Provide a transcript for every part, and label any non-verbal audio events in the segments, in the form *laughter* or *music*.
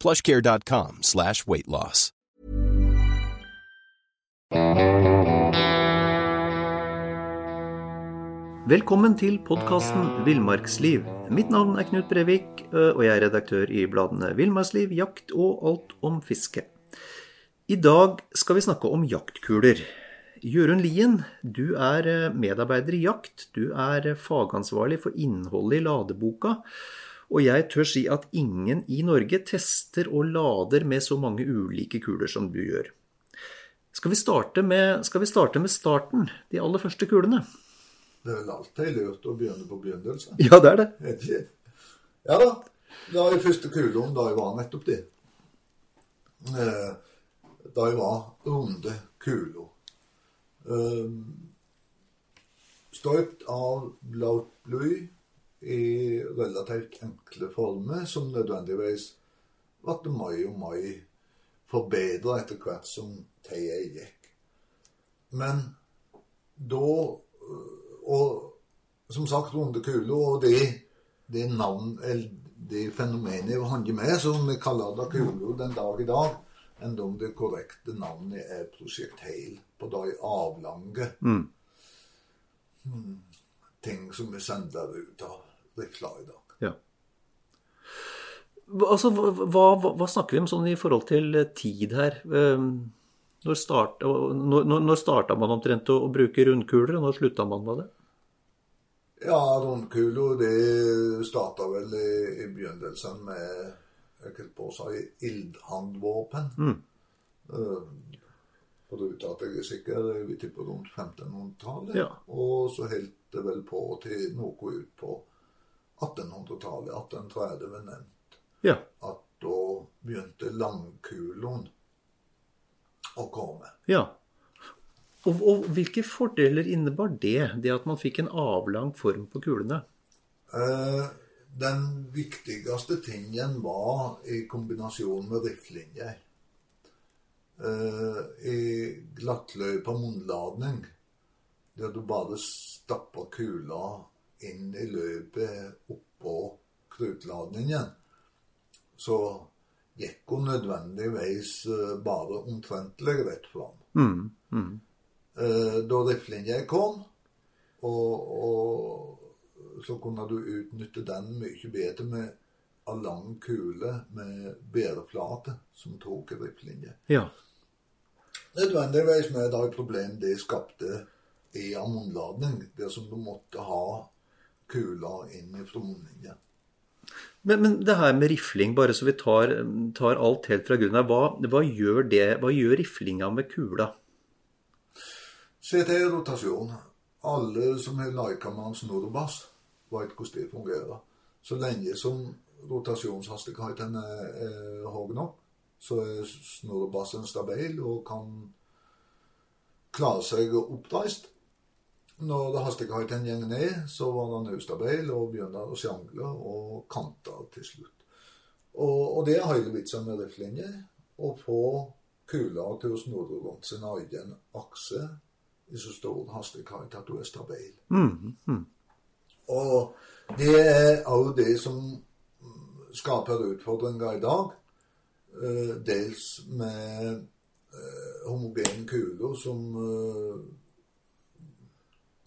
plushcare.com slash weight loss. Velkommen til podkasten Villmarksliv. Mitt navn er Knut Brevik, og jeg er redaktør i bladene Villmarksliv, Jakt og Alt om fiske. I dag skal vi snakke om jaktkuler. Jørund Lien, du er medarbeider i Jakt. Du er fagansvarlig for innholdet i ladeboka. Og jeg tør si at ingen i Norge tester og lader med så mange ulike kuler som du gjør. Skal vi starte med, vi starte med starten, de aller første kulene? Det er vel alltid lurt å begynne på begynnelsen. Ja, det er det. Ja da. Da er første kulen da jeg var nettopp det. Da jeg var runde kuler. Eh, Støpt av blått bly i relativt enkle former, som nødvendigvis ble mai og mai forbedra etter hvert som tida gikk. Men da Og som sagt, runde kuler, og det, det navn, eller det fenomenet vi handler med, som vi kaller det kuler den dag i dag, enn om det korrekte navnet er prosjektil på de avlange mm. ting som vi sender ut av rifla i dag. Ja. Altså, hva, hva, hva, snakker vi om sånn i forhold til tid her? Når starta, når, når starta man omtrent å, å bruke rundkuler, og når slutta man med det? Ja, rundkuler det starta vel i, i, begynnelsen med jeg på å si ildhandvåpen. Mm. Uh, på ruta at jeg er sikker, vi tipper rundt 1500-tallet. Ja. Og så holdt det vel på til noe ut på 1800-tallet. 1830 var nevnt. Ja. At da begynte langkulene å komme. Ja. Og, og, hvilke fordeler innebar det, det at man fikk en avlang form på kulene? Eh, den viktigste tingen var i kombinasjon med rifflinjer. Eh, I glattløypa munnladning, der du bare stapper kula inn i løpet oppå krutladningen, så gikk hun nødvendigvis bare omtrentlig rett fram. Mm, mm. Da riflinja kom, og, og, så kunne du utnytte den mye bedre med av lang kule med bæreflate som tok riflinje. Ja. Nødvendigvis med det problem det skapte i ammonladning, der som du måtte ha kula inn i munnlinja. Men, men, det her med rifling, bare så vi tar, tar alt helt fra grunnen av, hva, hva, gjør det, hva gjør riflinga med kula? Se til rotasjon. Alle som har leka med og bass, vet hvordan det fungerer. Så lenge som rotasjonshastigheten er høy nok, så er snurrebassen stabil og kan klare seg oppreist. Når det hastigheten gikk ned, så var den ustabil og begynner å sjangle og kante til slutt. Og, og det er hele vitsen med rifflinjer. Å få kula til å snurre rundt sin egen akse i så stor hastighet at du er stabil. Mm, mm. Og det er òg det som skaper utfordringer i dag. Uh, dels med uh, homogene kuler som uh,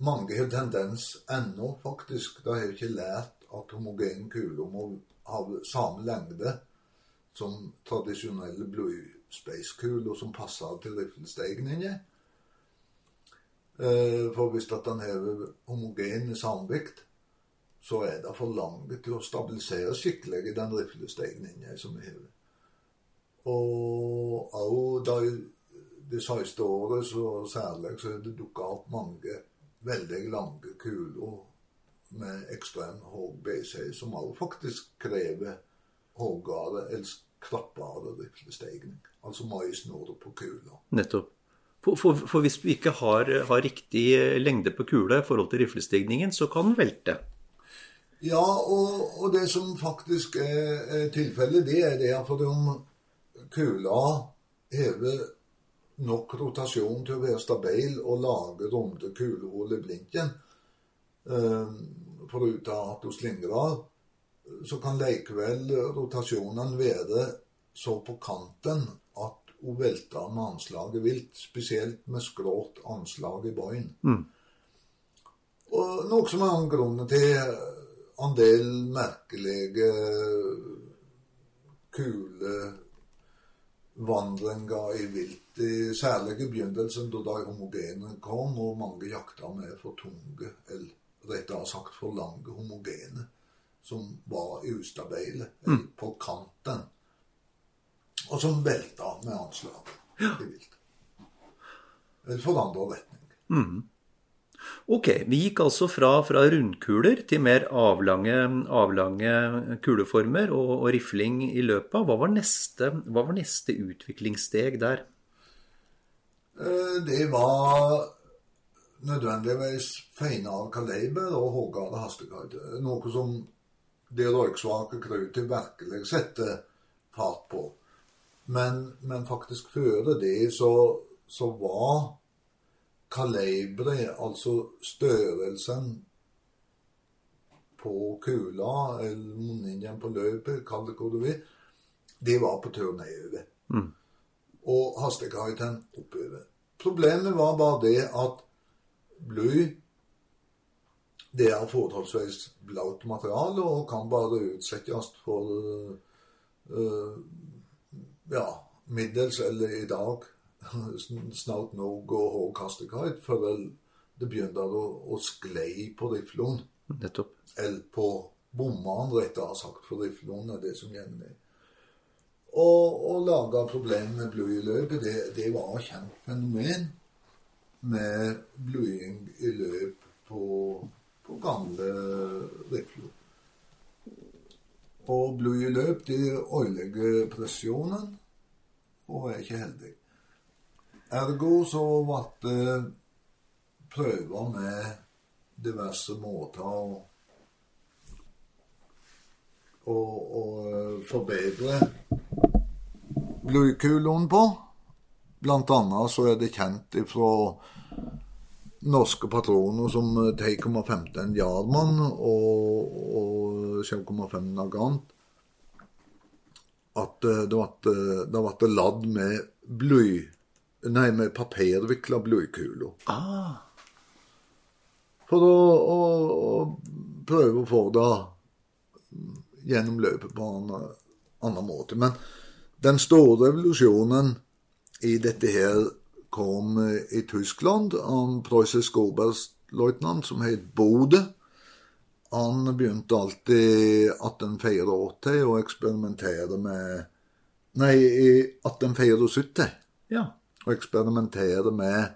mange har tendens ennå, faktisk. De har ikke lært at homogene kuler må ha samme lengde som tradisjonelle spacekula som passer til riflestegningen. Eh, For hvis at den har homogen samvikt, så er det for langt til å stabilisere skikkelig i den riflestegningen som vi har. Og òg det siste året, så særlig, så har det dukka opp mange veldig lange kuler med ekstrem høy BC, som også faktisk krever høyere eller krappere riflestegning. Altså mais når på kula. Nettopp. For, for, for hvis du ikke har, har riktig lengde på kula i forhold til riflestigningen, så kan den velte. Ja, og, og det som faktisk er tilfellet, det er det at om kula hever nok rotasjon til å være stabil og lage runde kulehull i blinken, eh, foruten at hun slingrer, så kan likevel rotasjonen være så på kanten at hun velter med anslaget vilt, spesielt med skrått anslag i bøyen. Og noe som er grunnen til en del merkelige kulevandringer i vilt. I særlig i begynnelsen, da de homogene kom, og mange jakta med for tunge, eller rettere sagt for lange homogene, som var ustabile, mm. på kanten. Og som velta med anslag i vilt. Eller forandra retning. Ok, vi gikk altså fra, fra rundkuler til mer avlange, avlange kuleformer og, og rifling i løpet. Hva var neste, hva var neste utviklingssteg der? Eh, Det var nødvendigvis feina av kaliber og høyere hastighet. Noe som det røyksvake krutet virkelig setter fart på. Men, men faktisk før det så, så var kaliberet, altså størrelsen på kula, eller munningen på løpet, kall det hva du vil, det var på tur nedover. Og hastigheten oppover. Problemet var bare det at bly det er forholdsvis bløtt materiale og kan bare utsettes for uh, ja, middels eller i dag *laughs* snart nok og høy hastighet før det begynte å, å sklei på riflen. Nettopp. Eller på bommene, rettere sagt, for riflen er det som gjelder. Og å lage problemer med blod i løpet, det, det var et kjent fenomen med blying i løp på, på gamle rifler. Og blod i løp de ødelegger presjonen og er ikke heldig. Ergo så ble prøver med diverse måter å, å, å forbedre blodkuloen på. Blant annet så er det kjent ifra norske patroner som 10,15 Jarman og, og 7,5 Nagant at eh, det ble, det ble ladd med bly Nei, med papirvikla blykuler. Ah, For å, å, å prøve å få det gjennom løpet på en annen måte. Men den store revolusjonen i dette her kom i Tyskland. En prøyssisk oberstløytnant som het Bode. Han begynte alltid 1884 å eksperimentere med Nei, i 1874 ja. å eksperimentere med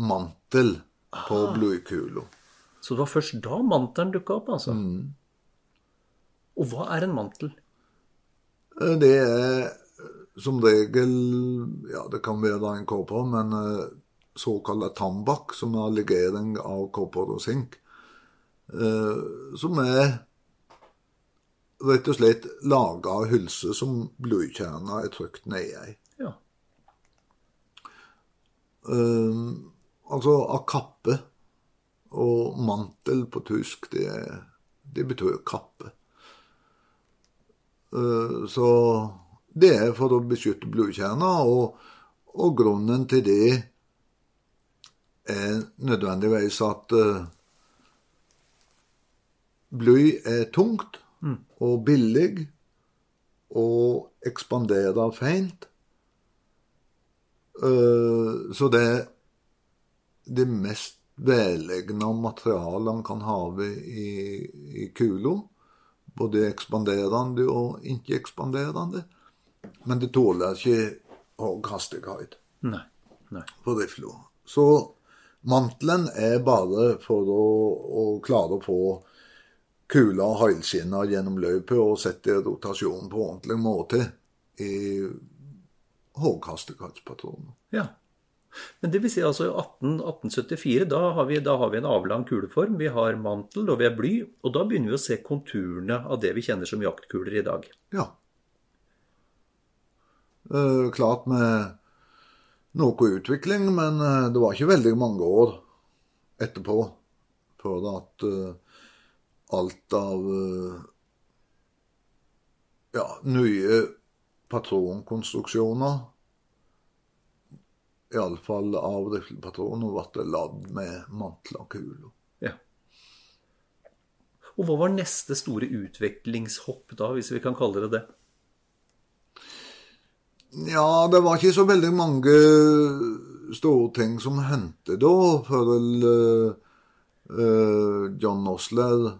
mantel på blodkula. Så det var først da mantelen dukka opp, altså? Og hva er en mantel? Eh, Det er eh, som regel Ja, det kan være en kåper, men eh, såkalt tambakk, som er legering av kåper og sink. Som er rett og slett laga av hylse som blodkjerna er trykt nedi. Ja. Um, altså av kappe. Og mantel på tysk, det, det betyr kappe. Eh, så det er for å beskytte blodkjerner, og, og grunnen til det er nødvendigvis at eh, bly er tungt og billig og ekspanderer feint. Eh, så det er det mest velegna materialet han kan ha i, i kula. Både ekspanderende og ikke-ekspanderende. Men det tåler ikke høy hastighet Nei. Nei. på rifla. Så mantelen er bare for å, å klare å få kula og hælskinna gjennom løpet og sette rotasjonen på ordentlig måte i høyhastighetspatroner. Ja. Men det vil si altså i 18, 1874, da har, vi, da har vi en avlang kuleform, vi har mantel og vi har bly, og da begynner vi å se konturene av det vi kjenner som jaktkuler i dag. Ja. Uh, klart med noe utvikling, men eh, det var ikke veldig mange år etterpå før at uh, alt av uh, ja, nye patronkonstruksjoner Iallfall av riflepatroner ble ladd med mantel og kuler. Ja. Og hva var neste store utviklingshopp da, hvis vi kan kalle det det? Ja, det var ikke så veldig mange store ting som hendte da, før uh, uh, John Osler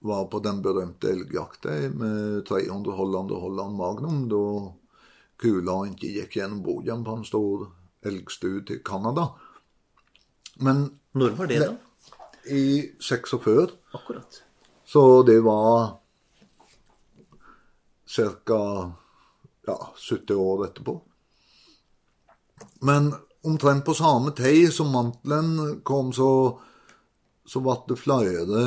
var på den berømte elgjakta med 300 Holland og Holland Magnum, da kula ikke gikk gjennom Bogen på en stor elgstue til Canada. Men Når var det, da? i 46 Akkurat. så det var ca. Ja, 70 år etterpå. Men omtrent på samme tid som mantelen kom, så, så ble det flere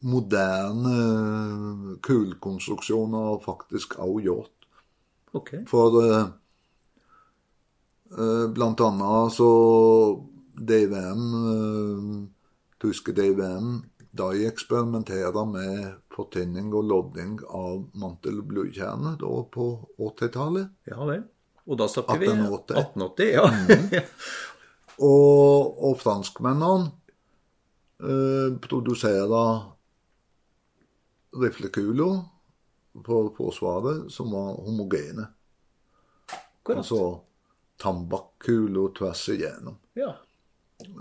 moderne kulekonstruksjoner faktisk også gjort. Ok. For eh, eh, blant annet så DVM, eh, tyske DVM, de eksperimenterer med fortynning og lodding av mantel- og blodkjerne da på 80-tallet. Ja vel. Og da snakker vi 1880. 1880, ja. *laughs* Og, og franskmennene eh, produserer riflekuler på Forsvaret som var homogene. Korrekt. Altså tambakkuler tvers igjennom. Ja.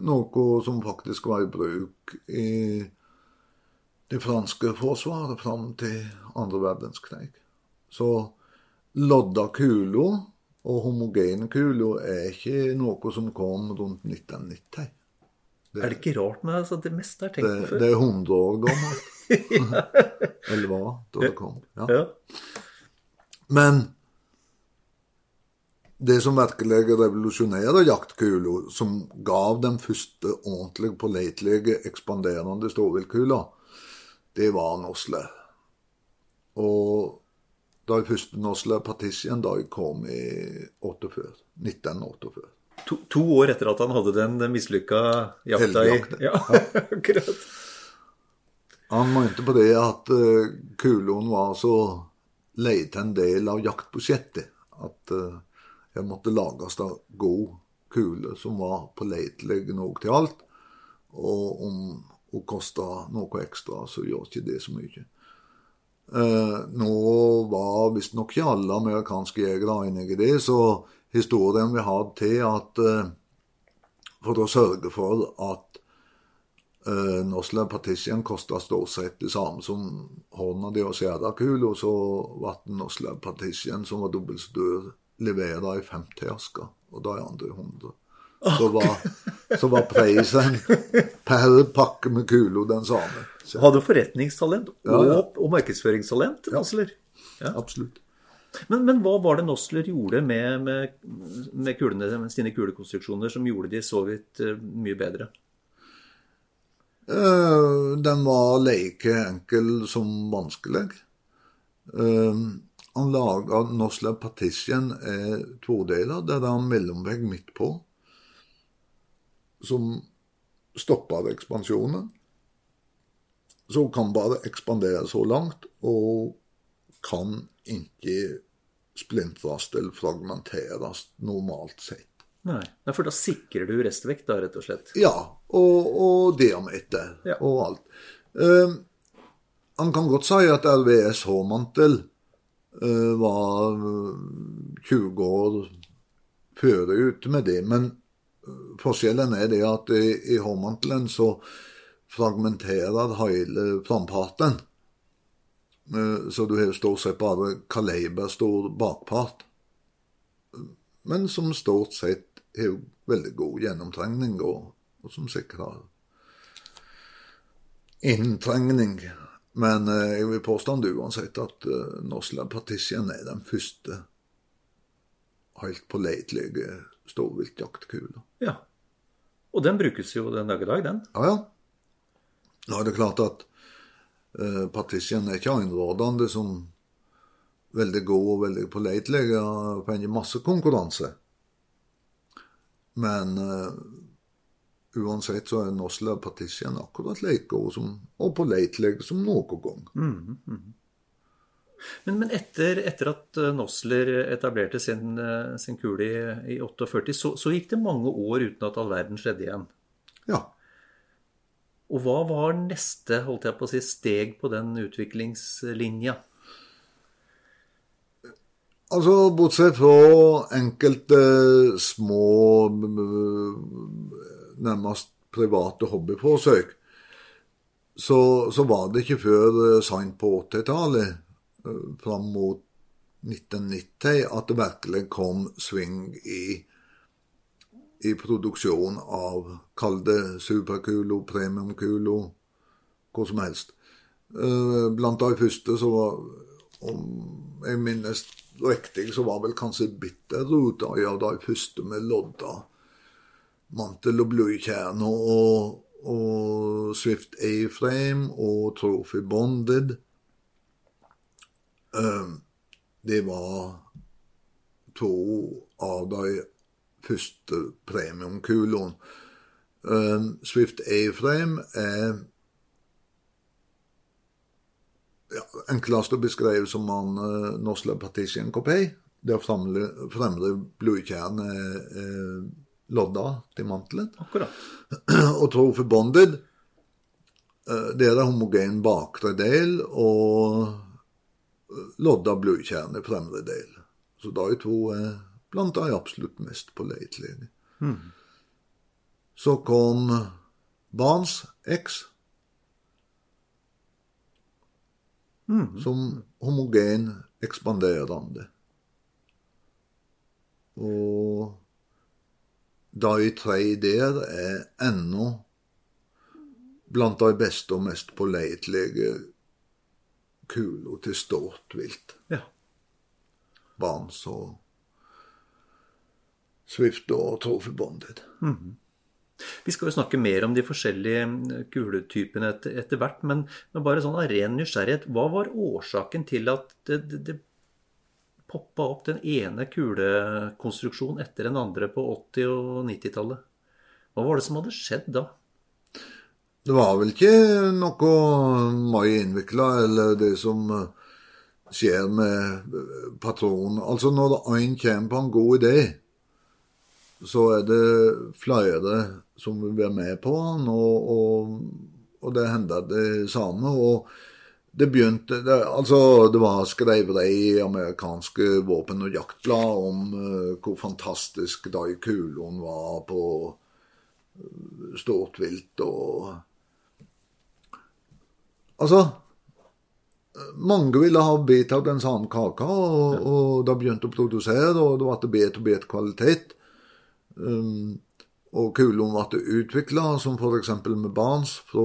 Noe som faktisk var i bruk i det franske forsvaret fram til andre verdenskrig. Så lodda kuler og homogene kuler er ikke noe som kom rundt 1990. Er det ikke rart med altså, det meste er tenkt Det, på før? det er 100 år gammelt. Eller hva, da det kom. Ja. Ja. Men det som virkelig revolusjonerer jaktkula, som gav den første ordentlig pålitelige, ekspanderende storviltkula, det var Nosle. Og de første Nosle Partition de kom i 48, 1948. To, to år etter at han hadde den mislykka jakta i. Ja, *laughs* akkurat. Han mente på det at uh, kuloen var så leid til en del av jaktbudsjettet at uh, jeg måtte lages av god kule som var pålitelig nok til alt. Og om hun kosta noe ekstra, så gjør ikke det så mye. Uh, nå var visstnok ikke alle amerikanske jegere enige i det, så historien vi har til at eh, for å sørge for at uh, Nosla Partition kosta stort sett det samme som hånda di og skjærekula, så ble Nosla Partition, som var dobbelt så dyr, levert i 50-asker, og de andre 100. Så var, så var prisen per pakke med kula den samme. Så, Hadde forretningstalent og, Ja, ja. og markedsføringstalent, Nosler. absolutt. Men, men hva var det Nosler gjorde med, med, med kulene, med sine kulekonstruksjoner som gjorde de så vidt eh, mye bedre? Uh, den var like enkel som vanskelig. Uh, han laga Nosler Partition er todela. det er en mellomvegg midt på som stopper ekspansjonen. Så kan bare ekspandere så langt, og kan ikke splintres eller fragmenteres normalt sett. Nei. For da sikrer du restvekt, da, rett og slett. Ja, og, og diameter Ja. og alt. Eh, han kan godt si at RVS H-mantel eh, var eh, 20 år før ute med det. Men eh, forskjellen er det at i, i hårmantelen så fragmenterer hele framparten. Eh, Så du har stort sett bare kaleberstor bakpart. Men som stort sett har veldig god gjennomtrengning, og, og som sikrer inntrengning. Men eh, jeg vil påstå uansett at uh, Nosla Partition er den første helt pålitelige storviltjaktkula. Ja. Og den brukes jo den dag i dag, den. Ja, ja. Nå er det klart at uh, Partition er ikke innrådende som veldig god og veldig pålitelig. Har fått masse konkurranse. Men uh, uansett så er Nosla Partisjen akkurat like god som, og pålitelig som noen gang. Men, men etter, etter at eh, Nosler etablerte sin, eh, sin kule i, i 48, så, så gikk det mange år uten at all verden skjedde igjen. Ja. Og hva var neste holdt jeg på å si, steg på den utviklingslinja? Altså, bortsett fra enkelte små, nærmest private hobbyforsøk, så, så var det ikke før eh, seint på 80-tallet, eh, fram mot 1990, at det virkelig kom sving i, i produksjon av Kall det superkulo, premiumkulo, hva som helst. Eh, Blant de første så var om jeg minnes riktig, så var vel kanskje Bitterrot en av de første med lodda mantel og blodkjerne og, og Swift A-frame og Trophy Bonded. Um, det var to av de første premiumkulene. Um, Swift A-frame er ja, enklest å beskrive som en uh, Nosla Partition Coupé. Der fremre, fremre blodkjerne er, er lodda til mantelen. Akkurat. *clears throat* Og Trophy Bonded, uh, det er homogen bakre del og uh, lodda blodkjerne fremre del. Så da er to er blant de absolutt mest pålitelige. Så kom Barnes X. som homogen ekspanderende. Og de tre der er ennå blant de beste og mest pålitelige kula til stort vilt. Ja. Barns og Swift og Trophy Bonded. Vi skal jo snakke mer om de forskjellige mm, kuletypene etter, etter hvert, men, men bare sånn av ren nysgjerrighet, hva var årsaken til at det, det, det poppa opp den ene kulekonstruksjonen etter den andre på 80- og 90-tallet? Hva var det som hadde skjedd da? Det var vel ikke noe mye innvikla, eller det som eh, skjer med eh, patronen. Altså, når én kommer på en god idé, så er det flere som vil være med på den, og, og, og det hender det samme. og det begynte det, Altså, det var skrevet i amerikanske våpen- og jaktblad om uh, hvor fantastisk de kulene var på eh, stort vilt og Altså Mange ville ha bit av den samme kaka, og, og de begynte å produsere, og det ble bedre og bedre kvalitet. Um, og kulene ble utvikla, som f.eks. med Barnes, fra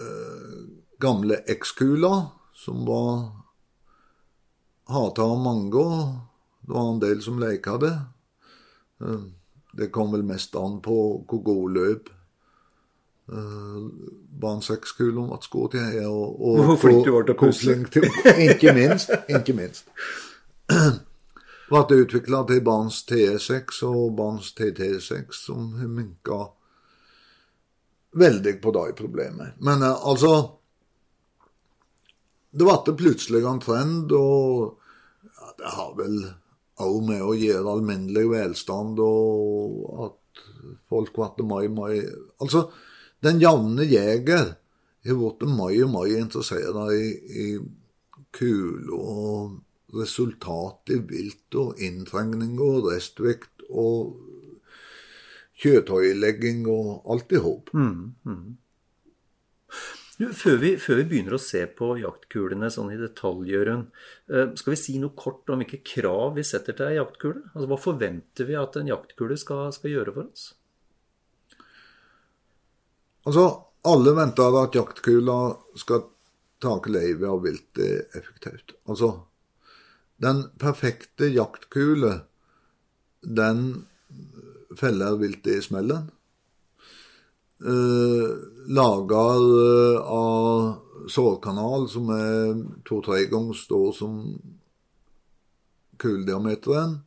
uh, gamle X-kuler, som var hata av mange. Det var en del som leka det. Eh, Det kom vel mest an på hvor god løp uh, Barnes X-kulen ble skutt i. Og, og Hvor flink du var til å du- Ikke minst. Ikke minst. *clears throat* ble utvikla til Bans TE6 og Bans TT6, som har minka veldig på det problemet. Men eh, altså Det ble plutselig en trend, og ja, det har vel òg med å gjøre alminnelig velstand og at folk ble mye, mye Altså, den jevne jeger har blitt mye, mye interessert i, i kuler og resultat i vilt og inntrengning og restvekt og kjøtøylegging og alt i hop. Du, før, vi, før vi begynner å se på jaktkulene sånn i detalj, Jørund, eh, skal vi si noe kort om hvilke krav vi setter til ei jaktkule? Altså, Hva forventer vi at en jaktkule skal, skal gjøre for oss? Altså, alle venter at jaktkula skal ta livet av viltet effektivt. Altså, den perfekte jaktkule, den feller viltet i smellen. Uh, lager uh, av sårkanal som er to-tre ganger stor som kulediameteren.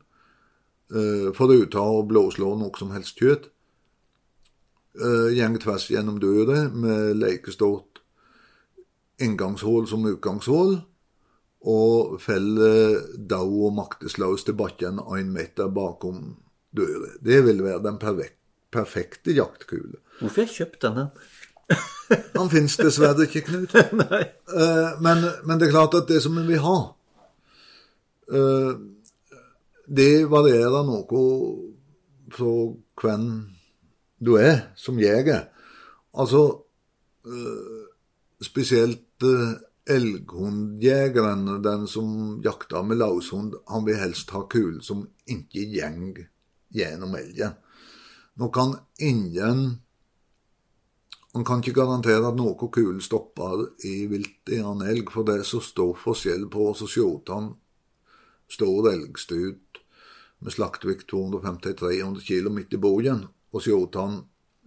Uh, foruten å blåslå noe som helst kjøtt. Uh, gjeng tvers gjennom dyret med lekestort inngangshull som utgangshull. Og faller død og maktesløs til bakken en meter bakom døra. Det vil være den perfekte jaktkule. Hvorfor har jeg kjøpt denne? *laughs* Han finnes dessverre ikke, Knut. *laughs* Uh, men, men, det er klart at det som vi vil ha, uh, det varierer noe fra hvem du er som jeger. Altså uh, spesielt elghundjegeren, den som jakter med laushund, han vil helst ha kul som ikke gjeng gjennom elgen. Nå kan ingen Man kan ikke garantere at noe kul stopper i vilt i en elg, for det er så stor forskjell på å skjøte han stor elgstut med slaktevekt 250-300 kg midt i bogen, og skjøte han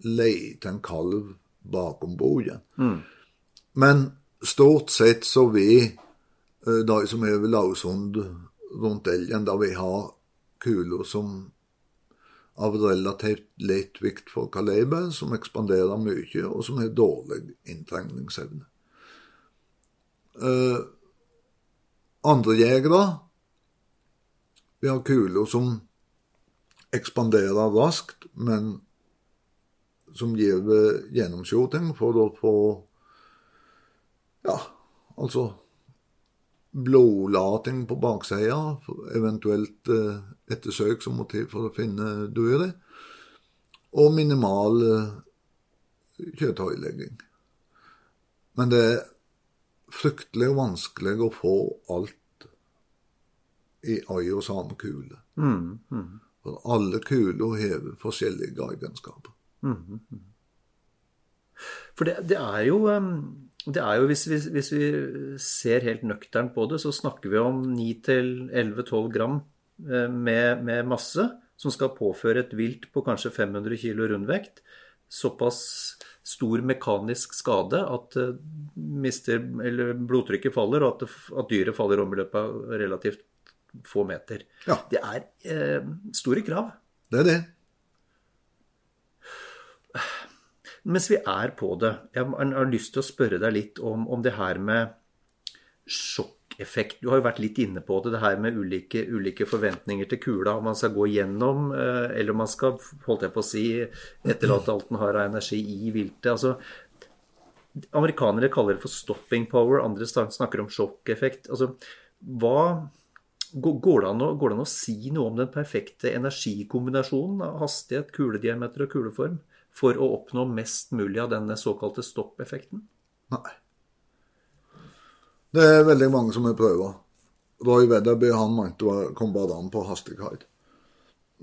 leite en kalv bakom bogen. Mm. Men stort sett så vil de som ved løshund rundt elgen, da vi har kuler som av relativt lett vikt for kaliber, som ekspanderer mye, og som har dårlig inntrengningsevne. Uh, andre jegere Vi har kuler som ekspanderer raskt, men som gir gjennomskjoting for å få Ja, altså blodlating på baksida, eventuelt eh, ettersøk som motiv for å finne dyret, og minimal eh, kjøttøylegging. Men det er fryktelig vanskelig å få alt i ei og samme kule. Mm, mm. For alle kuler har forskjellige egenskaper. Mm, For det, det, er jo det er jo, hvis vi, hvis vi ser helt nøkternt på det, så snakker vi om 9-11-12 gram eh, med, med, masse som skal påføre et vilt på kanskje 500 kg rundvekt. Såpass stor mekanisk skade at eh, mister, blodtrykket faller, og at, at dyret faller om i løpet av relativt få meter. Ja. Det er eh, store krav. Det er det. Mens vi er på det, jeg har lyst til å spørre deg litt om, om det her med sjokkeffekt. Du har jo vært litt inne på det, det her med ulike, ulike forventninger til kula. Om man skal gå gjennom, eh, eller om man skal holdt jeg på å si, etterlate alt den har av energi i viltet. altså Amerikanere kaller det for stopping power, andre snakker om sjokkeffekt. Altså, hva, går, det å, går, det an å, si noe om den perfekte energikombinasjonen av hastighet, kulediameter og kuleform? For å oppnå mest mulig av denne såkalte stoppeffekten? Nei. Det er veldig mange som har prøvd. Roy Wedderby han mente det kom bare an på hastighet.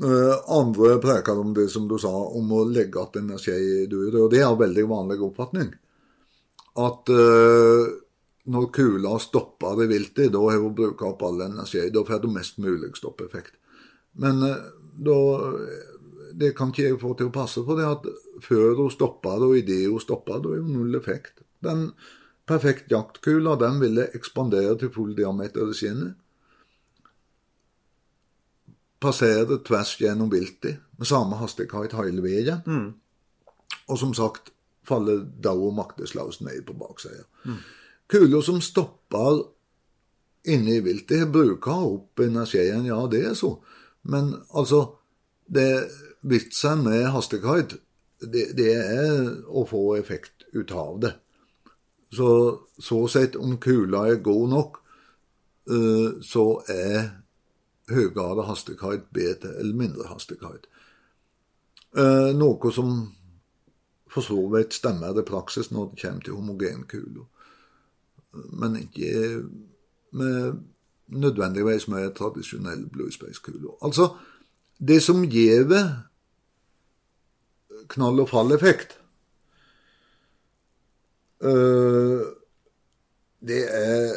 Uh, andre preker om det som du sa, om å legge igjen energi i duret. Og det er en veldig vanlig oppfatning. At uh, når kula stopper i viltet, da har hun brukt opp all energi. Da får du mest mulig stoppeffekt. Men uh, da det kan ikke jeg få til å passe, for det at før hun stoppa det, og idet hun stoppa det, er jo null effekt. Den perfekt jaktkula den ville ekspandere til full diameter i skinnet. Passere tvers gjennom viltet med samme hastighet hele veien. Mm. Og som sagt faller Dao og maktesløs ned på baksida. Mm. Kula som stopper inne i viltet, bruker opp energien, ja, det er så. Men altså det Vitsen med hastighet, det, det, er å få effekt ut av det. Så så sett, om kula er god nok, eh, så er høyere hastighet bedre eller mindre hastighet. Eh, Noe som for så vidt stemmer i praksis når det kommer til homogenkula. men ikke med nødvendigvis med tradisjonell bluespace-kula. Altså, det som gir knall- og fall-effekt, eh, det er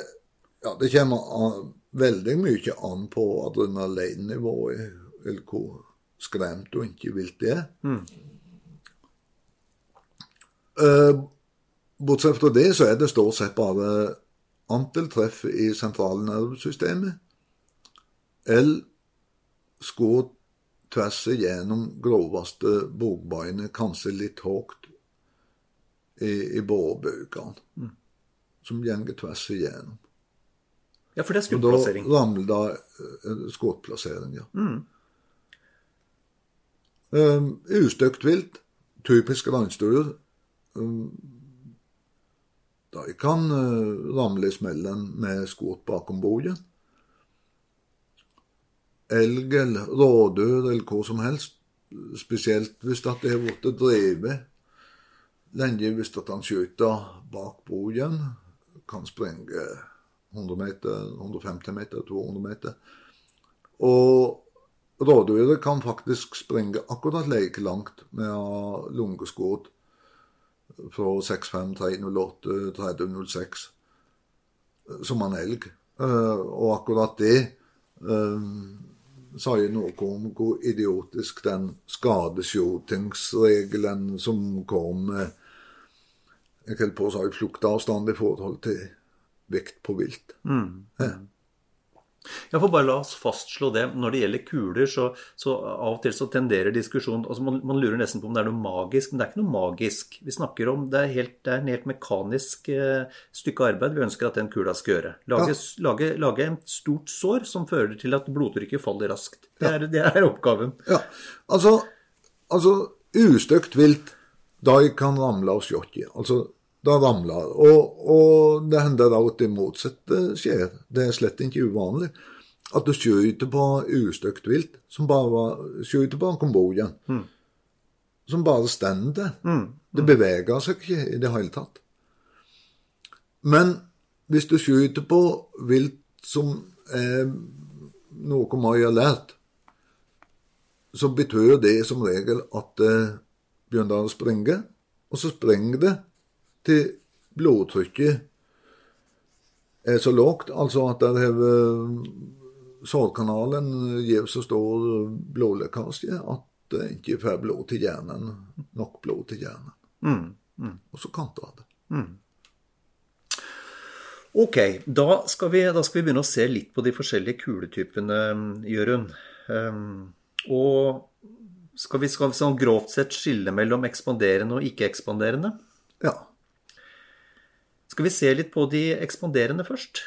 Ja, det kommer an, veldig mye an på adrenalinnivået, eller hvor skremt og ikke vilt det er. Eh, Bortsett fra det, så er det stort sett bare antall treff i sentralnervesystemet, eller skudd tvers igjennom groveste bogbeinet, kanskje litt høyt i, i bårbøkene, som går tvers igjennom. Ja, for det er Og da ramler det eh, skuddplassering, ja. Um, Ustøkt vilt, typisk reinsdyr, um, de kan uh, ramle i smellen med skudd bakom bogen. Elg rådyr eller hva som helst, spesielt hvis det har blitt drevet lenge hvis at han skyter bak bogen, kan sprenge 100 meter, 150 meter, 200 meter. Og rådyret kan faktisk springe akkurat like langt med lungeskudd fra 65, 308, 3006 som en elg. Eh, Og akkurat det eh, sier noe om hvor idiotisk den skadeskjutingsregelen som kom jeg holdt på å si fluktavstand i forhold til vekt på vilt. Ja. Ja, for bare la oss fastslå det. Når det gjelder kuler, så, så av og til så tenderer diskusjonen altså man, man lurer nesten på om det er noe magisk, men det er ikke noe magisk. Vi snakker om Det er, helt, det er en helt mekanisk eh, stykke arbeid vi ønsker at den kula skal gjøre. Lage, lage, lage et stort sår som fører til at blodtrykket faller raskt. Det er, det er oppgaven. Ja, altså, altså ustøkt vilt, Da kan ramle av skjottet. Altså, da ramler og, og det hender da at det motsatte skjer. Det er slett ikke uvanlig. At du skyter på ustøkt vilt, som bare skyter på Kambodja, som bare står der. Det beveger seg ikke i det hele tatt. Men hvis du skyter på vilt som er noe Mai har lært, så betyr det som regel at det begynner å springe, og så springer det til blodtrykket er så lågt, altså at der har sårkanalen gir så stor blodlekkasje at det ikke får blod til hjernen, nok blod til hjernen. Og så kanter det. Ok, da skal, vi, da skal vi begynne å se litt på de forskjellige kuletypene, Jørund. Um, og skal vi, skal vi sånn grovt sett skille mellom ekspanderende og ikke-ekspanderende? Ja. Skal vi se litt på de ekspanderende først?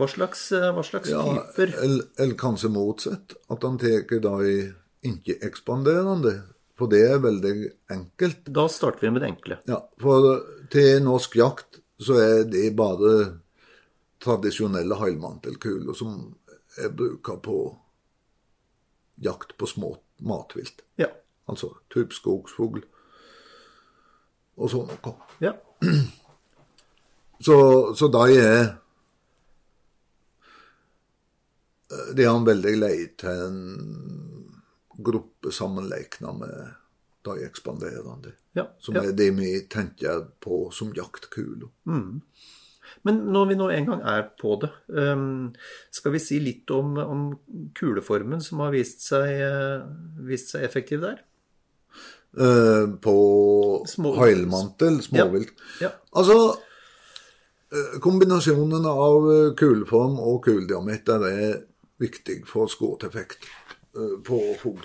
Hva slags, eh, hva slags ja typer eller, eller kanskje motsatt, at han tar de ikke-ekspanderende. For det er veldig enkelt. Da starter vi med det enkle. Ja, for til norsk jakt så er det bare tradisjonelle heilmantelkuler som er bruka på jakt på små matvilt. Ja. Altså typ skogsfugl og sånn noe. ja. Så, så de er De er veldig lei til en gruppe sammenlikna med de ekspanderende. Ja, Som ja. er det vi tenker på som jaktkuler. Men når vi nå en gang er på det, um, skal vi si litt om, om kuleformen som har vist seg, eh, vist seg effektiv der? Eh, på Små- heilmantel, småvilt. Ja. Altså eh, Kombinasjonen av eh, kuleform og kulediameter er viktig for skuddeffekt eh, på fugl.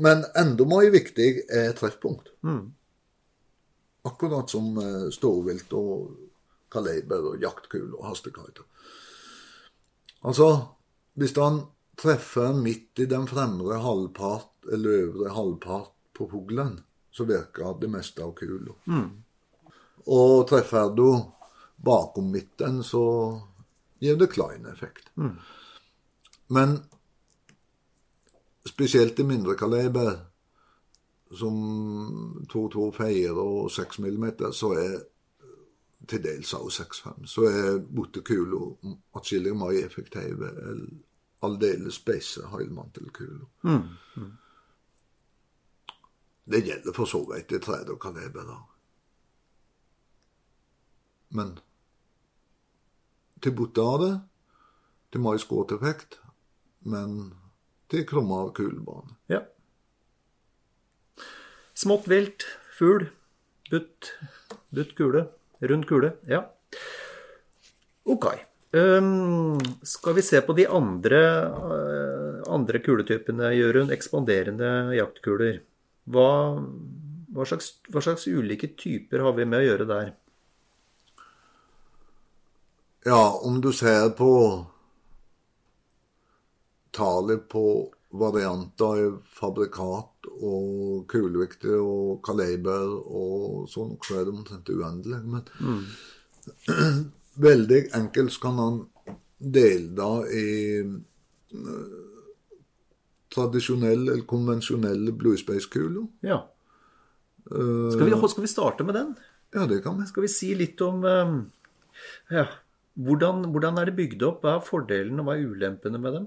Men enda mer viktig er treffpunkt. Akkurat som eh, storvilt og kaliber og jaktkule og hastekiter. Altså, hvis han treffer midt i den fremre halvpart eller øvre halvpart på fuglen, så virker det meste av kula. Og treffer du bakom midten, så gir det klein effekt. Men spesielt i mindre kaliber, som 224 og 6 mm, så er til dels også 6,5, så er bottekula atskillig mer effektiv enn aldeles spisse heilmantelkuler. Det gjelder for så vidt i tredje kaliber. da. Men til bottade, til mais skuddeffekt, men til krumma kulebane. Ja. Smått vilt, fugl, butt, butt kule, rund kule. Ja. Ok. Um, skal vi se på de andre, uh, andre kuletypene, Jørund? Ekspanderende jaktkuler. Hva, hva, slags, hva slags ulike typer har vi med å gjøre der? Ja, om du ser på tallet på varianter i fabrikat og kulevekter og kaliber og sånn, så er det omtrent uendelig. Men *clears throat* veldig enkelt kan han dele det i eh, tradisjonelle eller konvensjonelle bluespace-kuler. Ja. Skal vi, skal vi starte med den? Ja, det kan vi. Skal vi si litt om um, ja, hvordan, hvordan er det bygd opp? Hva er fordelene og hva er ulempene med dem?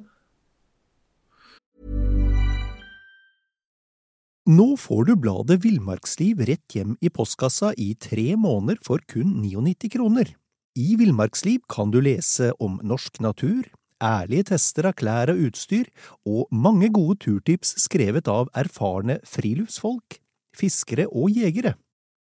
Nå får du bladet Villmarksliv rett hjem i postkassa i tre måneder for kun 99 kroner. I Villmarksliv kan du lese om norsk natur, ærlige tester av klær og utstyr, og mange gode turtips skrevet av erfarne friluftsfolk, fiskere og jegere.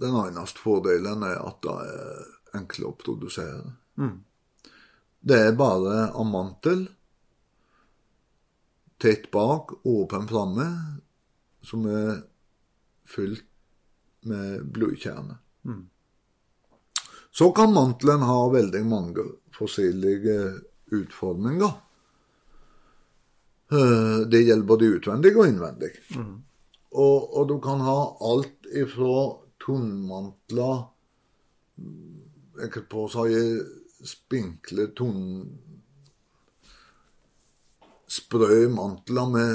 Den eneste fordelen er at det er enkle å produsere. Det er bare amantel, tett bak, åpen framme, som er fylt med blodkjerne. Så kan mantelen ha veldig mange forskjellige utforminger. Eh, Det gjelder både utvendig og innvendig. Og, og du kan ha alt ifra tunnmantler Jeg på å si spinkle tunn... Sprø mantler med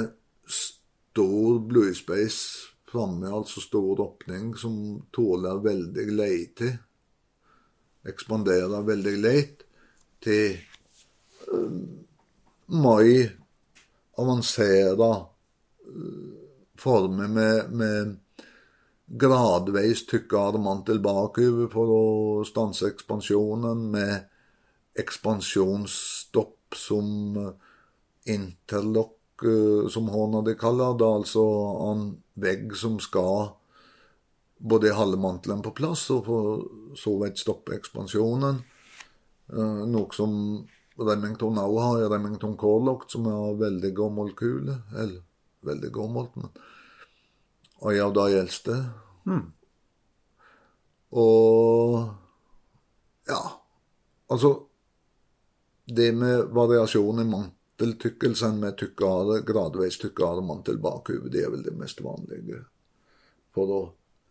stor bluespace framme, altså stor åpning, som tåler veldig leite. Ekspanderer veldig leit til eh, mai avansere former med, med gradvis tykkere mantel tilbake for å stanse ekspansjonen, med ekspansjonsstopp som interlock, eh, som hånda de kaller det, altså en vegg som skal både halve mantelen på plass og for så vidt stoppe ekspansjonen. Eh, Noe som Remington òg har i Remington Corlock, som er veldig gammel kule. Eller veldig gammelt, men Og en da de Mm. Og Ja, altså Det med variasjon i manteltykkelsen med tykkere, gradvis tykkere mantel bakover, det er vel det mest vanlige for å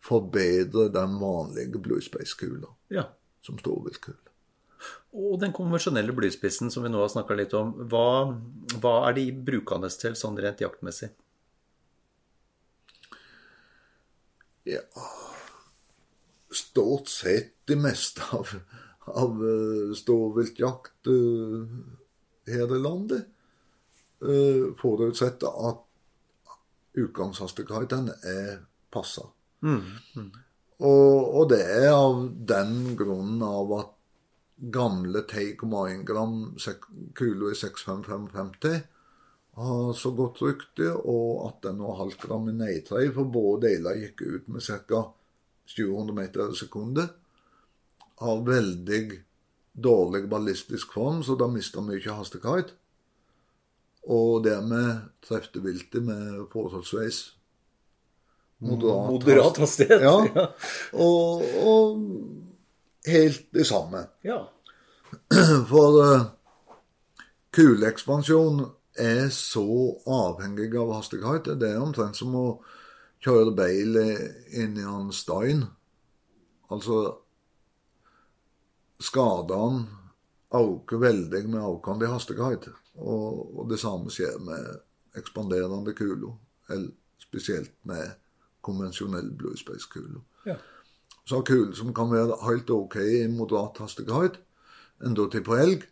forbedre den vanlige bluespace-kula Ja. som storviltkule. Og den konvensjonelle blyspissen som vi nå har snakka litt om, hva, hva er de brukende til sånn rent jaktmessig? Ja Stort sett det meste av, av uh, storviltjakt uh, her i landet Forutsatt at utgangshastigheten er passa. Og, og det er av den grunnen av at gamle 10,1 gram kula i 6555 har så godt rykte, og 18,5 gram i Nei-3, for både deler gikk ut med ca. 700 meter i sekundet. Har veldig dårlig ballistisk form, så da mister mye hastighet. Og dermed trefte viltet med forholdsvis moderat, Moderat hastighet. Ja. Og, og helt det samme. ja. For uh, kuleekspansjon er så avhengig av hastighet. Det er omtrent som å kjøre bil inn i en stein. Altså Skadene øker veldig med økende hastighet. Og, og det samme skjer med ekspanderende kuler. Eller spesielt med konvensjonell bluespace-kuler. Ja. Så kuler som kan være helt OK i moderat hastighet, enda til på elg,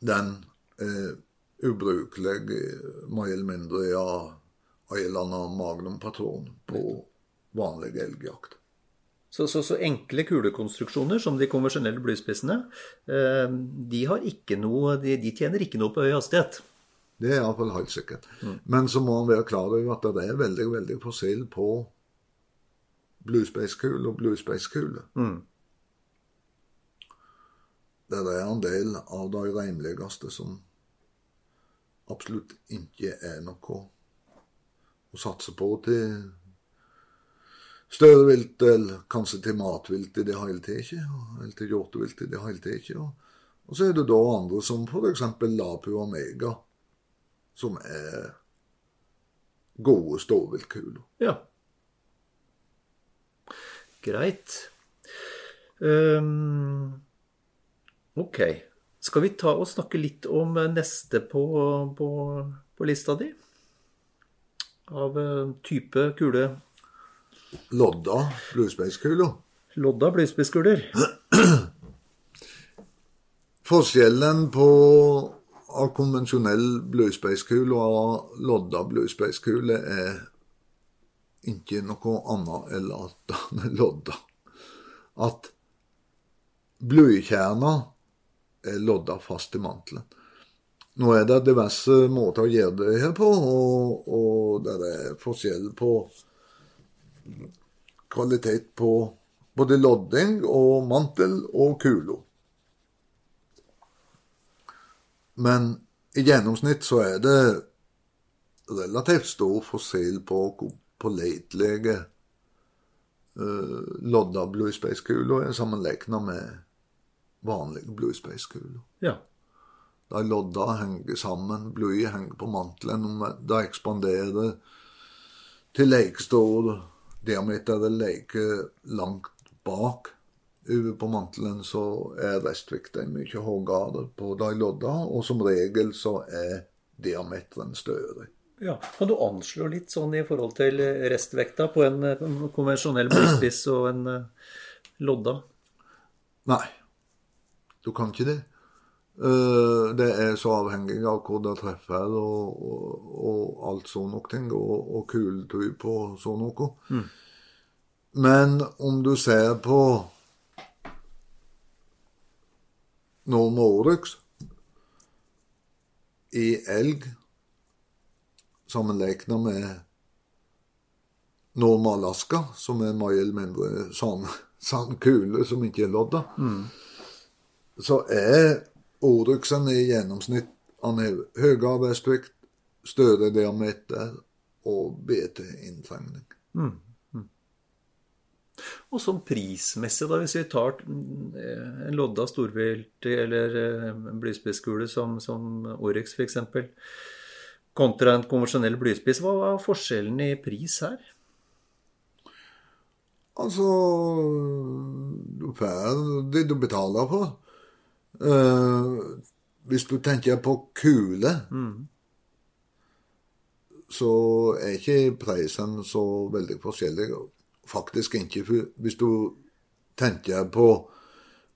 den er ubrukelig mer eller mindre av en eller annen magnumpatron på vanlig elgjakt. Så, så, så enkle kulekonstruksjoner som de konvensjonelle blyspissene, eh, de, noe, de, de tjener ikke noe på høy hastighet. Det er iallfall helt sikkert. Men så må man være klar over at det er veldig veldig forskjell på bluespace-kule og bluespacekule. Mm. Det er en del av de rimeligste som absolutt ikke er noe å satse på til større vilt, eller kanskje til matvilt i det hele tatt, eller til hjortevilt i det hele tatt. Og, og så er det da andre som f.eks. Lapu Omega, som er gode ståviltkuler. Ja. Greit. Um, ok. Skal vi ta og snakke litt om neste på, på, på lista di? Av eh, type kule Lodda bluespace-kuler. Lodda blysspisskuler. *clears throat* Forskjellen på av konvensjonell bluespeiskule og av lodda bluespace-kule er ikke noe annet enn at *laughs* den er lodda. At blykjerna er lodda fast i mantelen. Nå er det diverse måter å gjøre det her på, og, og det er forskjell på kvalitet på både lodding og mantel og kulo. Men i gjennomsnitt så er det relativt stor forskjell på hvor pålitelige uh, lodda bluespace-kula er sammenlignet med vanlige bluespace-kuler. Ja. De lodda henger sammen, bluet henger på mantelen, da de ekspanderer til lekestor. diameter eller like langt bak. Over på mantelen så er restvikta mye høyere på de lodda, og som regel så er diameteren større. ja. Kan du anslå litt sånn i forhold til restvekta på en eh, konvensjonell bluespiss og en eh, lodda? Nei, du kan ikke det. Eh, Det er så avhengig av hvor det treffer og, og, og alt sånne ting, og, og kuletype og sånn noe. Men om du ser på Norma Oryx i elg sammenlignet med Norma Alaska, som er mye mindre samme, sånn kule som ikke er lodda, så er Oryxen i gjennomsnitt han er høyere respekt, større diameter og bedre inntrengning. Og sånn prismessig, da, hvis vi tar mm, en lodda storvilt eller eh, en blyspisskule som, som Oryx f.eks., kontra en konvensjonell blyspiss, hva er forskjellen i pris her? Altså Du får det du betaler for. Eh, hvis du tenker på kule, så er ikke prisene så veldig forskjellig. Faktisk ikke. Hvis du tenker på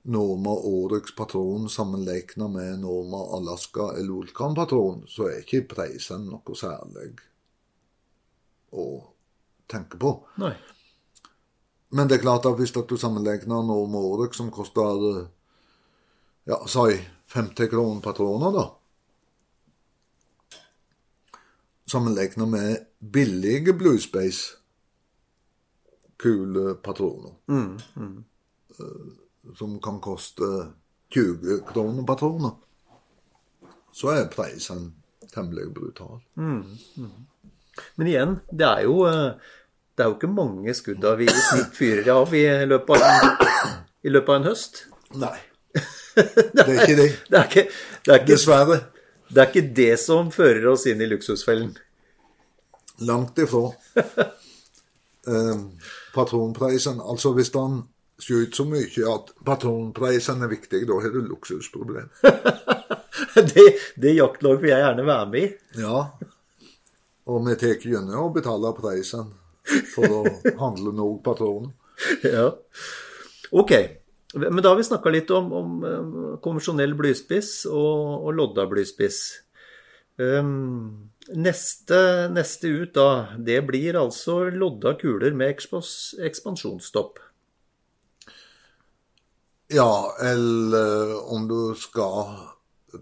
Norma Oryx patron sammenlignet med Norma Alaska eller Vulkan patron, så er ikke prisen noe særlig å tenke på. Nei. Men det er klart at hvis du sammenligner med Oryx, som koster ja, si 50 kroner patroner, da Sammenlignet med billige Blue Space kulepatroner. Mm, mm. Eh, som kan koste 20 kroner patroner. Så er prisen temmelig brutal. Men igjen, det er jo eh, det er jo ikke mange skudda vi i snitt fyrer av i løpet av, i løpet av en høst. Nei. Det er ikke det. *laughs* Det er ikke, det, er ikke, Dessverre. det er ikke det som fører oss inn i luksusfellen. Langt ifra. um, *laughs* patronprisen Altså, hvis han ut så mye at patronprisen er viktig, da har du luksusproblem. *laughs* Det, det jaktlag vil jeg gjerne være med i. Ja. Og vi tar gjennom å betale prisen for å handle nok patroner. Ja. Ok. Men da har vi snakka litt om, om eh, konvensjonell blyspiss og, og lodda blyspiss. Um, neste, neste ut da, det blir altså lodda kuler med ekspos, ekspansjonsstopp. Ja, eller om du skal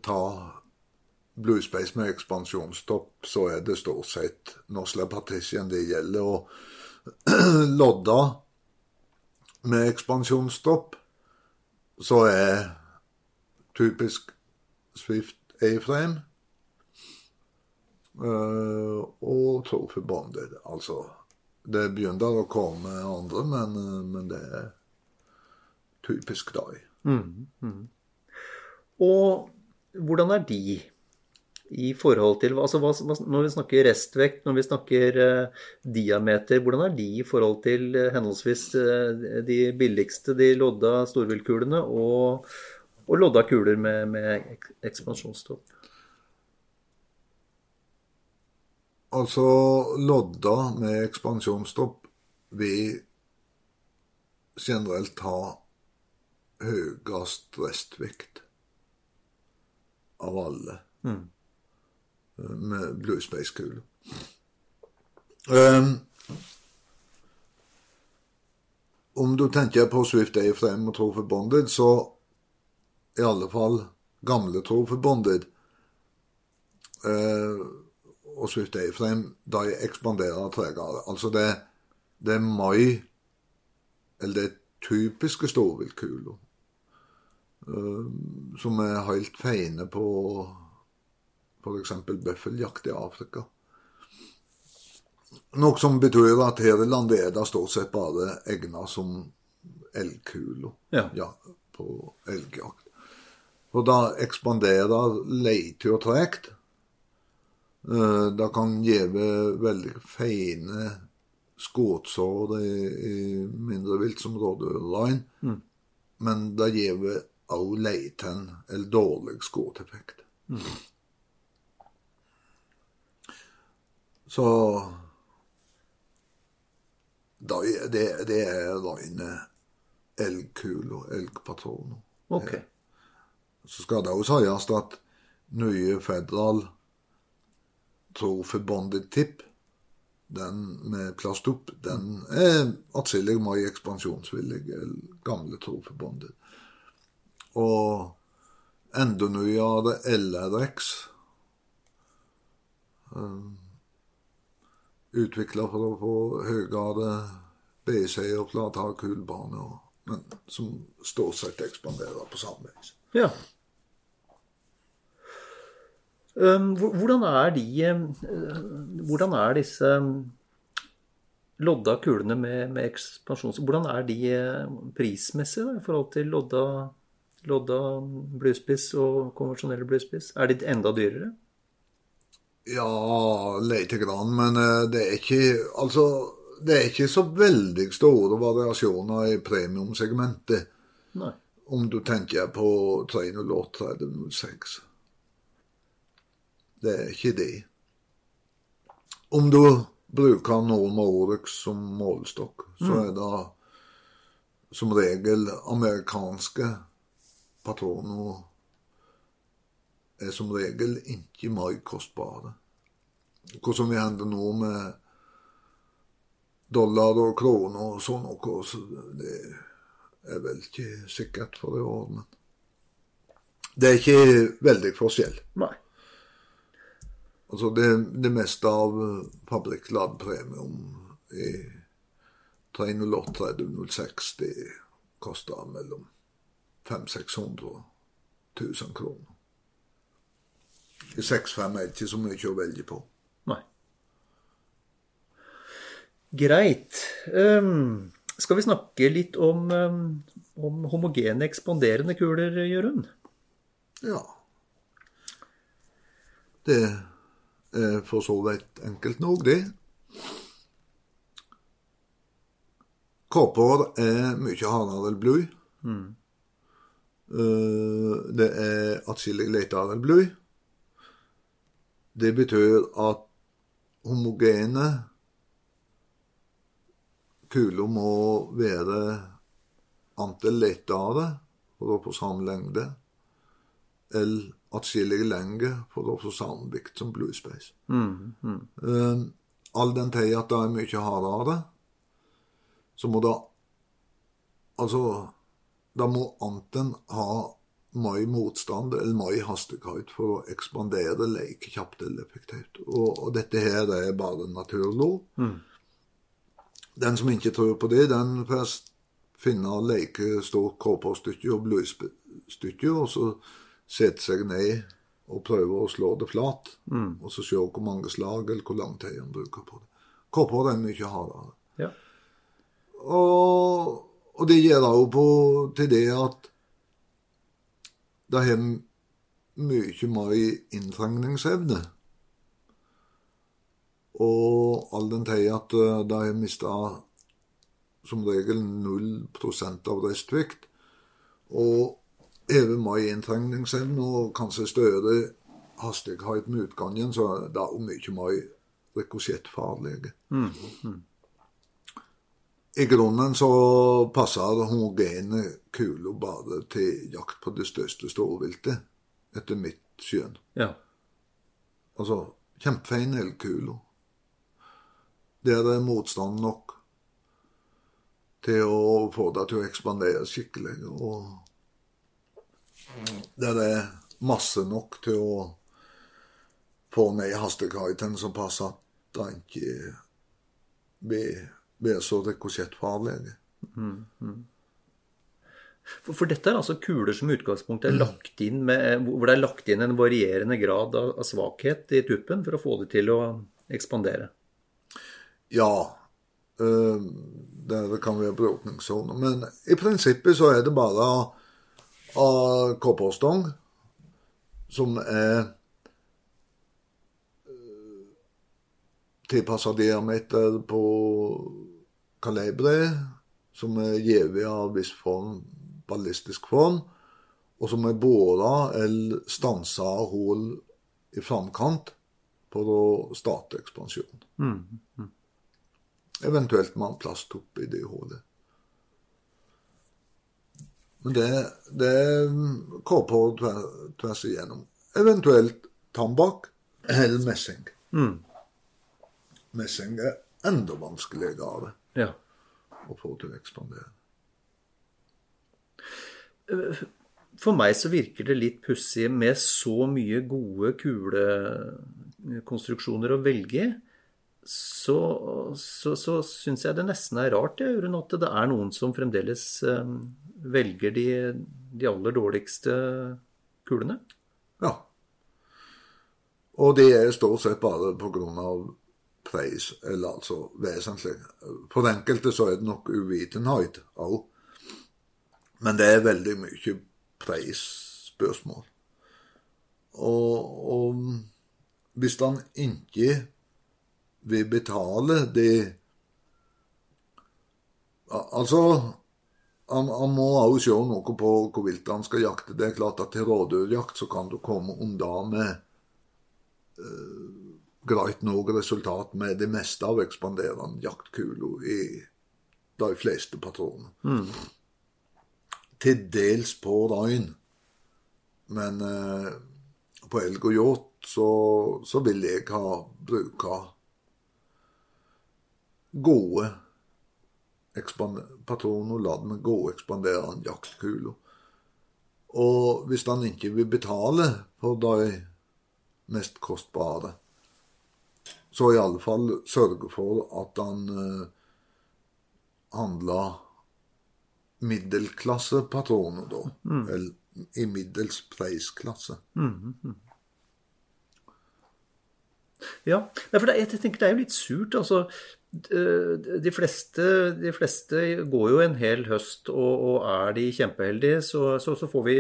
ta bluespace med ekspansjonsstopp, så er det stort sett Nosla Partition det gjelder. Og *clears throat* lodda med ekspansjonsstopp, så er typisk Swift A-frame uh, og Trophy Bonded. Altså, det begynner å komme andre, men, men det er typisk deg. Og hvordan er de i forhold til altså hva, Når vi snakker restvekt, når vi snakker uh, diameter, hvordan er de i forhold til uh, henholdsvis uh, de billigste, de lodda storviltkulene, og, og lodda kuler med, med ekspansjonstopp? Altså, lodda med ekspansjonstopp vil generelt ha høyest restvekt av alle eh, med Blue Space-kule. Um, om du tenker på Swift A-frame og Trofe Bonded, så i alle fall gamle Trofe Bonded uh, og Swift A-frame, de ekspanderer tregere. Altså det, det er mai, eller det er typiske storviltkuler, Uh, som er helt feine på f.eks. bøffeljakt i Afrika. Noe som betyr at her i landet er det stort sett bare egna som elgkuler Ja. på elgjakt. Og da ekspanderer leite og tregt. Eh, Det kan gjeve veldig fine skåtsår i, i mindre vilt som rådyrrein, men det gjeve òg leiten eller dårlig skuddeffekt. Så da det, det er rene elgkuler, elgpatroner. Ok. Så skal det òg sies at nye Federal Trophy Tipp, Tip, den med plastopp den er atskillig mer ekspansjonsvillig enn gamle Trophy Og enda nyere LRX um, utvikla for å få høyere BC og flatere kulbane, men som stort sett ekspanderer på samme vis. Ja. Hvordan er de eh, Hvordan er disse lodda kulene med, med ekspansjons... Hvordan er de prismessig da, i forhold til lodda, lodda bluespiss og konvensjonelle bluespiss? Er de enda dyrere? Ja, lite grann, men eh, det er ikke Altså, det er ikke så veldig store variasjoner i premiumsegmentet. Nei. Om du tenker på 308 3006. Det er ikke det. Om du bruker Norma Orex som målestokk, så er det som regel amerikanske patroner er som regel ikke mer kostbare. Hva som vil hende nå med dollar og kroner og sånn noe, så det er vel ikke sikkert for i år, men det er ikke veldig forskjell. Nei. Altså det, det meste av fabrikkladd premium i 308 3006 det koster mellom 500 000 kroner. I 65 er ikke så mye å velge på. Nei. Greit. Um, skal vi snakke litt om, um, om homogene ekspanderende kuler, Jørund? Ja. Det er for så vidt enkelt nok, det. Kåper er mye hardere enn bly. Eh, Det er atskillig lettere enn bly. Det betyr at homogene kuler må være antall lettere for å få samme lengde, eller atskillig lengre for å få samme vikt som Blue Space. Um, all den tid at det er mye hardere, så må det Altså, det må anten ha mye motstand eller mye hastighet for å ekspandere like kjapt eller effektivt. Og, og dette her er bare naturlov. Den som ikke tror på det, den får finne like stort kåpestykke og bluestykke, og så sette seg ned og prøve å slå det flat. Og så se hvor mange slag eller hvor lang tid en bruker på det. Kåper er mye hardere. Ja. Og, og det gjør òg på til det at det har mye mer inntrengningsevne. Og all den tid at eh, de har mista som regel 0% av restvekt. Og over mer inntrengningsevne og kanskje større hastighet med utgangen, så det er mye mer rikosjettfarlige. I grunnen så passer homogene kuler bare til jakt på det største storviltet, etter mitt skjønn. ja. Altså kjempefine elgkuler. Der det er motstand nok til å få det til å ekspandere skikkelig. Og der det er masse nok til å få ned hastekaiten som passer at det ikke blir, blir så mm. For, for dette er altså kuler som i utgangspunktet er lagt inn med, hvor det er lagt inn en varierende grad av, av svakhet i tuppen for å få det til å ekspandere. Ja, øh, det kan være bråkningssoner. Men i prinsippet så er det bare av kopperstong som er tilpassa diameter på kaliberet, som er gitt av viss form, ballistisk form, og som er båra eller stansa av hull i framkant for å starte ekspansjon. Eventuelt med en plast i det hullet. Men det, det går på tvers, tvers igjennom. Eventuelt tambakk eller messing. Messing er enda vanskeligere Ja. å få til å ekspandere. For meg så virker det litt pussig med så mye gode kulekonstruksjoner å velge i. Så, så, så syns jeg det nesten er rart jeg, Jørund, at det er noen som fremdeles eh, velger de, de aller dårligste kulene. Ja. Og det er stort sett bare av pris, eller altså vesentlig. For enkelte så er det nok uvitenhet òg. Men det er veldig mye prisspørsmål. Og, og hvis han ikke vil betale det Altså han, han må òg se noe på hvor vilt han skal jakte. Det er klart at til rådyrjakt så kan du komme unna med eh, greit nok resultat med det meste av ekspanderende jaktkuler i de fleste patroner. Til dels på røyn, men eh, på elg og hjort så, så vil jeg ha bruka gode patroner ladd med gode ekspanderende jaktkuler. Og hvis han ikke vil betale for de mest kostbare, så i alle fall sørge for at han eh, handla middelklassepatroner, da. Mm. Eller i middels prisklasse. Mm, mm. Ja, for det, jeg tenker det er jo litt surt. altså de fleste, de fleste, går jo en hel høst, og, og er de kjempeheldige, så, så, så, får vi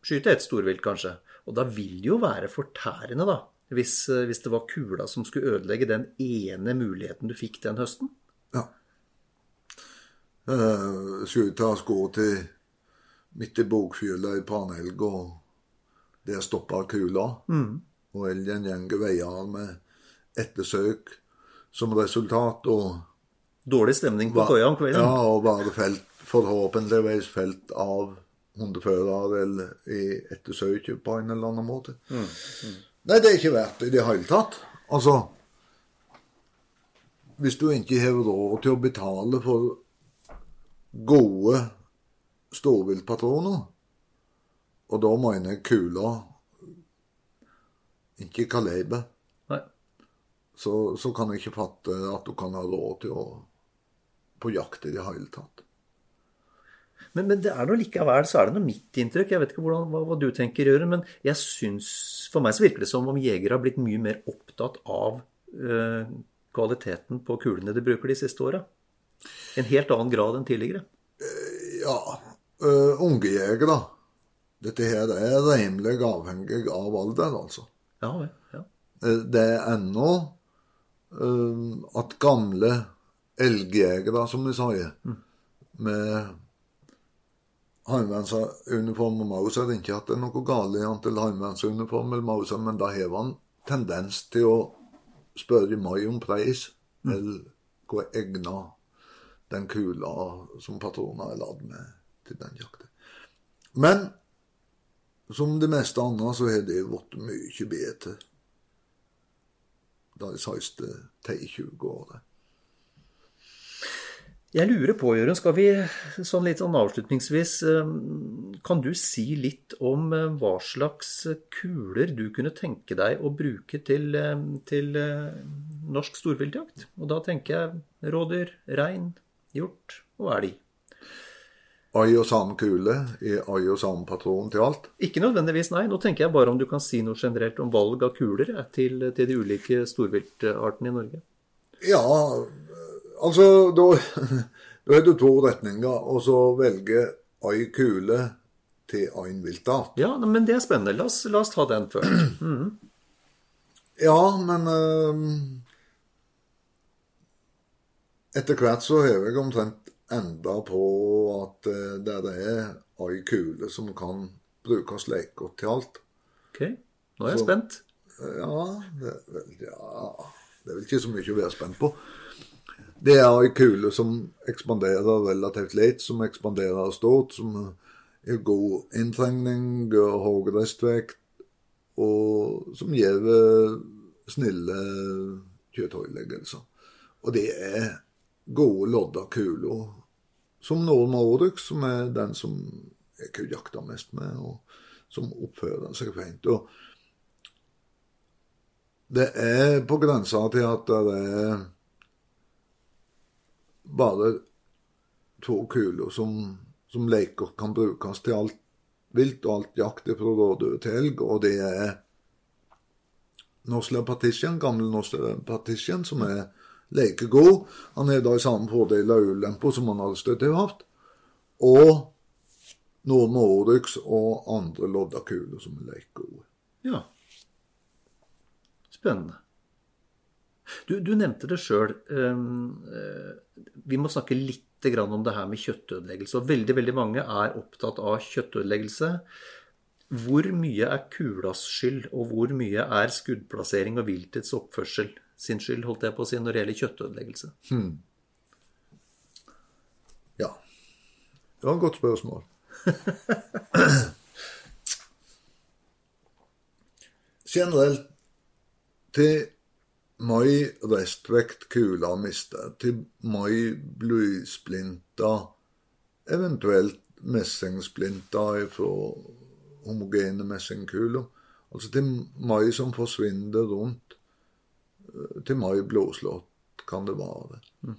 skyte et storvilt, kanskje. Og da vil det jo være fortærende, da. Hvis, hvis, det var kula som skulle ødelegge den ene muligheten du fikk den høsten. Ja. Uh, ta sko til midt i bokfjøla i Panelg, og der stoppa kula. Mm. Og elgen går veier med ettersøk som resultat. og Dårlig stemning på koia om kvelden? Ja, og bare felt, forhåpentligvis felt av hundefører eller i ettersøket på en eller annen måte. Mm, mm. Nei, det er ikke verdt det i det hele tatt. Altså Hvis du ikke har råd til å betale for gode storviltpatroner, og da mener jeg kula, ikke kaliber så, så, kan jeg ikke fatte at du kan ha råd til å på jakt i det hele tatt. Men, men, det er noe likevel så er det noe mitt inntrykk. Jeg vet ikke hvordan, hva, hva, du tenker, Jørund. Men jeg synes, for meg så virker det som om jegere har blitt mye mer opptatt av øh, kvaliteten på kulene de bruker de siste åra. En helt annen grad enn tidligere. Eh, ja. Øh, unge jegere. Dette her er rimelig avhengig av alder, altså. Ja, ja. Det er ennå øh, at gamle elgjegere, som vi sier, mm. med heimevernsuniform og Mauser Ikke at det er noe galt i han til heimevernsuniform eller Mauser, men da har han tendens til å spørre meg om pris, mm. eller hvor egna den kula som patroner er ladd med til den jakta. Men som det meste andre så har det blitt mye bedre de siste 10-20 årene. Jeg lurer på, Jørund, skal vi sånn litt sånn avslutningsvis eh, Kan du si litt om eh, hva slags kuler du kunne tenke deg å bruke til, eh, til norsk storviltjakt? Og da tenker jeg rådyr, rein, hjort og elg. Ai og sam kule i ai og sam patron til alt? Ikke nødvendigvis, nei. Nå tenker jeg bare om du kan si noe generelt om valg av kuler til, til de ulike storviltartene i Norge. Ja, altså da, *laughs* da er det to retninger. Og så velge ei kule til ein viltart. Ja, men det er spennende. La oss, la oss ta den før. *clears throat* Mm. Ja, men uh, Etter hvert så har jeg omtrent enda på at uh, det er ei kule som kan brukes lekegodt til alt. Ok, nå er jeg så, spent. Ja det, ja det, er vel ikke så mye å være spent på. Det er ei kule som ekspanderer relativt lite, som ekspanderer stort, som har god inntrengning, høy restvekt, og som gir snille kjøttøyleggelser. Og det er gode lodda kuler som Norma Orux, som er den som jeg kan jakta mest med, og som oppfører seg fint. Og det er på grensa til at det er bare to kuler som, som leker kan brukes til alt vilt og alt jakt fra rådyr til elg, og det er Norsk Partition, gamle Norsk Partition, som er lekegod. Han har i samme fordeler og ulemper som han alltid har hatt. Og med Oryx og andre loddakuler som er lekegode. Ja. Spennende. Du, du nevnte det sjøl. Um, uh, vi må snakke litt om det her med kjøttødeleggelse. Og veldig, veldig mange er opptatt av kjøttødeleggelse. Hvor mye er kulas skyld, og hvor mye er skuddplassering og viltets oppførsel sin skyld, holdt jeg på å si, når det gjelder kjøttødeleggelse? Hmm. Ja. Det var et godt spørsmål. *laughs* Generelt til mai restvekt kula mister, til mai blysplinter, eventuelt messingsplinter fra homogene messingkuler. Altså til mai som forsvinner rundt, eh, til mai blåslått kan det være. Mm.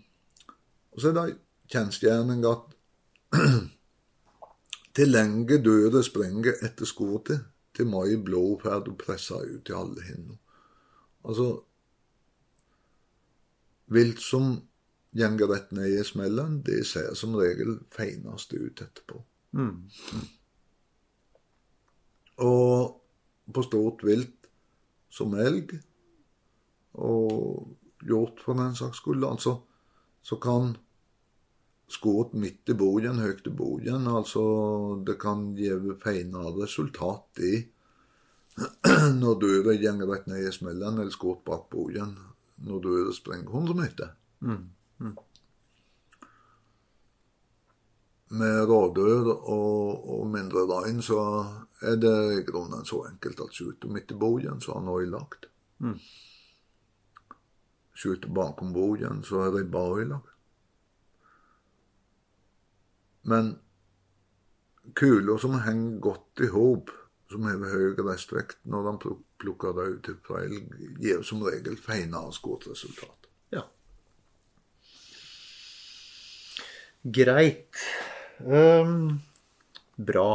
Og så er det kjensgjerning at *clears throat* til lenge døde springer etter skuddet, til mai blå får og presser ut i alle hinder. Altså Vilt som gjenger rett ned i smellen, det ser som regel feinest ut etterpå. Mm. Og på stort vilt som elg og hjort for den saks skyld, altså, så kan skudd midt i bogen, høyt i bogen, altså det kan gi feina resultat, i *clears throat* når du går rett ned i smellen eller skudd bak bogen når du springer 100 meter. Mm. Mm. Med rådyr og, og mindre rein så er det i grunnen så enkelt at skyter midt i bogen, så er han ødelagt. Mm. Skyter bakom bogen, så er ribba ødelagt. Men kuler som henger godt i hop, som har høy restvekt når de plukker det ut til feil, gir som regel feinere skuddresultat. Ja. Greit. Um, bra.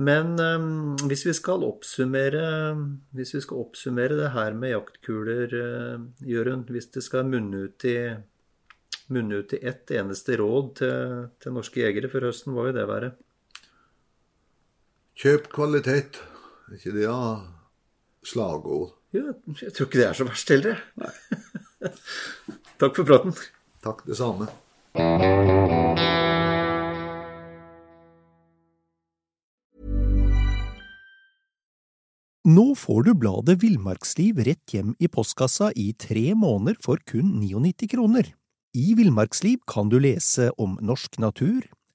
Men um, hvis, vi skal oppsummere, hvis vi skal oppsummere det her med jaktkuler, uh, Jørund Hvis det skal munne ut i, munne ut i ett eneste råd til, til, norske jegere for høsten, hva vil det være? Kjøp kvalitet. Er ikke det ja, slagord? Ja, jeg tror ikke det er så verst heller. *laughs* Takk for praten. Takk, det samme. Nå får du bladet Villmarksliv rett hjem i postkassa i tre måneder for kun 99 kroner. I Villmarksliv kan du lese om norsk natur,